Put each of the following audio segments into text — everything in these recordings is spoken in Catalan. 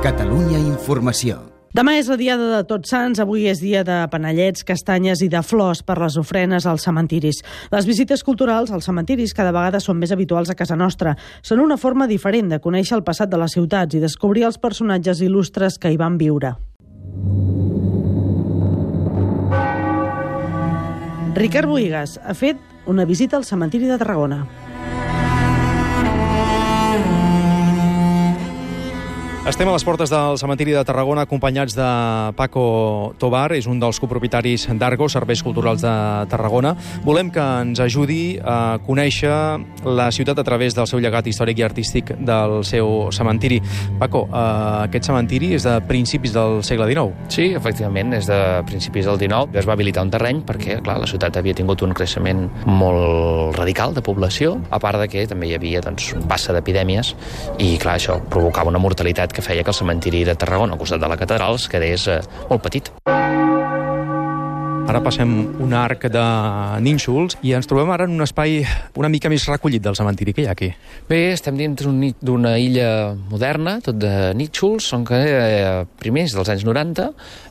Catalunya Informació. Demà és la diada de Tots Sants, avui és dia de panellets, castanyes i de flors per les ofrenes als cementiris. Les visites culturals als cementiris cada vegada són més habituals a casa nostra. Són una forma diferent de conèixer el passat de les ciutats i descobrir els personatges il·lustres que hi van viure. Ricard Boigas ha fet una visita al cementiri de Tarragona. Estem a les portes del cementiri de Tarragona acompanyats de Paco Tobar, és un dels copropietaris d'Argo, Serveis Culturals de Tarragona. Volem que ens ajudi a conèixer la ciutat a través del seu llegat històric i artístic del seu cementiri. Paco, eh, aquest cementiri és de principis del segle XIX. Sí, efectivament, és de principis del XIX. Es va habilitar un terreny perquè, clar, la ciutat havia tingut un creixement molt radical de població, a part de que també hi havia doncs, un passa d'epidèmies i, clar, això provocava una mortalitat que feia que el cementiri de Tarragona, al costat de la catedral, es quedés eh, molt petit. Ara passem un arc de nínxols i ens trobem ara en un espai una mica més recollit del cementiri que hi ha aquí. Bé, estem dins d'una illa moderna, tot de nínxols, on que eh, primers dels anys 90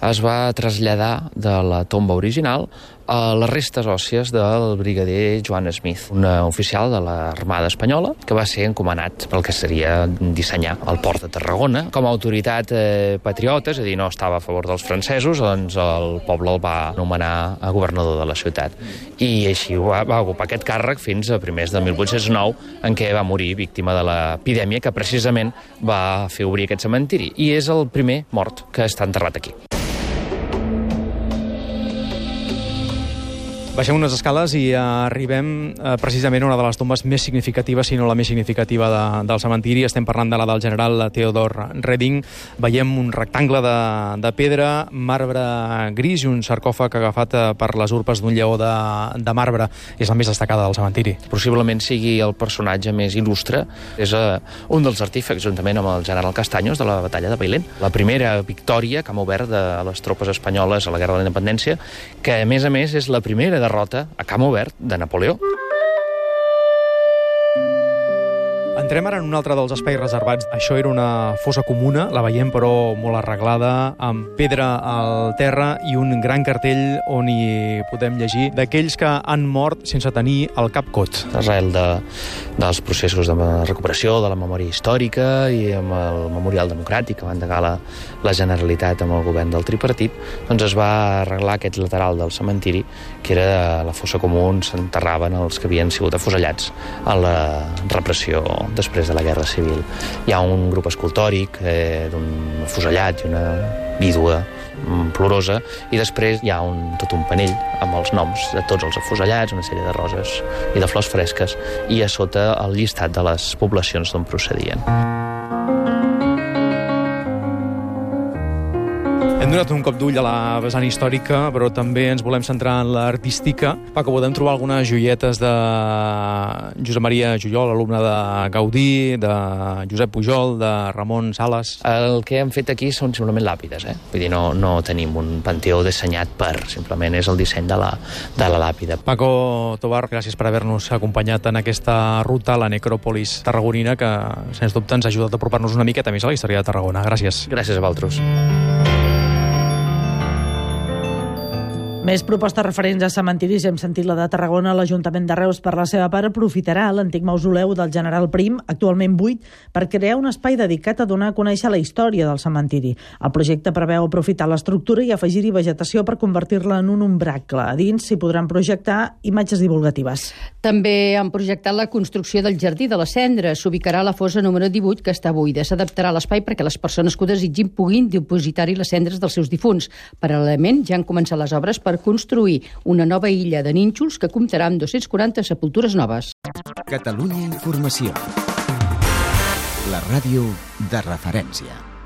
es va traslladar de la tomba original a les restes òssies del brigadier Joan Smith, un oficial de l'Armada Espanyola que va ser encomanat pel que seria dissenyar el port de Tarragona. Com a autoritat eh, patriota, és a dir, no estava a favor dels francesos, doncs el poble el va anomenar a governador de la ciutat. I així va, va ocupar aquest càrrec fins a primers de 1809, en què va morir víctima de l'epidèmia que precisament va fer obrir aquest cementiri. I és el primer mort que està enterrat aquí. Baixem unes escales i arribem eh, precisament a una de les tombes més significatives, si no la més significativa de, del cementiri. Estem parlant de la del general Theodor Reding. Veiem un rectangle de, de pedra, marbre gris i un sarcòfag agafat eh, per les urpes d'un lleó de, de marbre. És la més destacada del cementiri. Possiblement sigui el personatge més il·lustre. És uh, un dels artífecs, juntament amb el general Castanyos, de la batalla de Bailén. La primera victòria que ha obert de les tropes espanyoles a la Guerra de la Independència, que a més a més és la primera de derrota a camp obert de Napoleó. Entrem ara en un altre dels espais reservats. Això era una fossa comuna, la veiem però molt arreglada, amb pedra al terra i un gran cartell on hi podem llegir d'aquells que han mort sense tenir el cap cot. Arrel de, dels processos de recuperació de la memòria històrica i amb el Memorial Democràtic que va endegar la, la Generalitat amb el govern del tripartit, doncs es va arreglar aquest lateral del cementiri, que era la fossa comú on s'enterraven els que havien sigut afusellats a la repressió després de la Guerra Civil. Hi ha un grup escultòric eh, d'un afusellat i una vídua mm, plorosa, i després hi ha un, tot un panell amb els noms de tots els afusellats, una sèrie de roses i de flors fresques, i a sota el llistat de les poblacions d'on procedien. Hem donat un cop d'ull a la vessant històrica, però també ens volem centrar en l'artística. Paco, podem trobar algunes joietes de Josep Maria Jujol, alumne de Gaudí, de Josep Pujol, de Ramon Sales... El que hem fet aquí són simplement làpides, eh? Vull dir, no, no tenim un panteó dissenyat per, simplement és el disseny de la, de la làpida. Paco Tobar, gràcies per haver-nos acompanyat en aquesta ruta a la necròpolis tarragonina que, sens dubte, ens ha ajudat a apropar-nos una miqueta més a la història de Tarragona. Gràcies. Gràcies a vosaltres. Més propostes referents a cementiris. Hem sentit la de Tarragona. L'Ajuntament de Reus, per la seva part, aprofitarà l'antic mausoleu del general Prim, actualment buit, per crear un espai dedicat a donar a conèixer la història del cementiri. El projecte preveu aprofitar l'estructura i afegir-hi vegetació per convertir-la en un umbracle. A dins s'hi podran projectar imatges divulgatives. També han projectat la construcció del Jardí de la Cendra. S'ubicarà la fosa número 18, que està buida. S'adaptarà l'espai perquè les persones que ho desitgin puguin dipositar-hi les cendres dels seus difunts. Paral·lelament, ja han començat les obres per construir una nova illa de nínxols que comptarà amb 240 sepultures noves. Catalunya Informació. La ràdio de referència.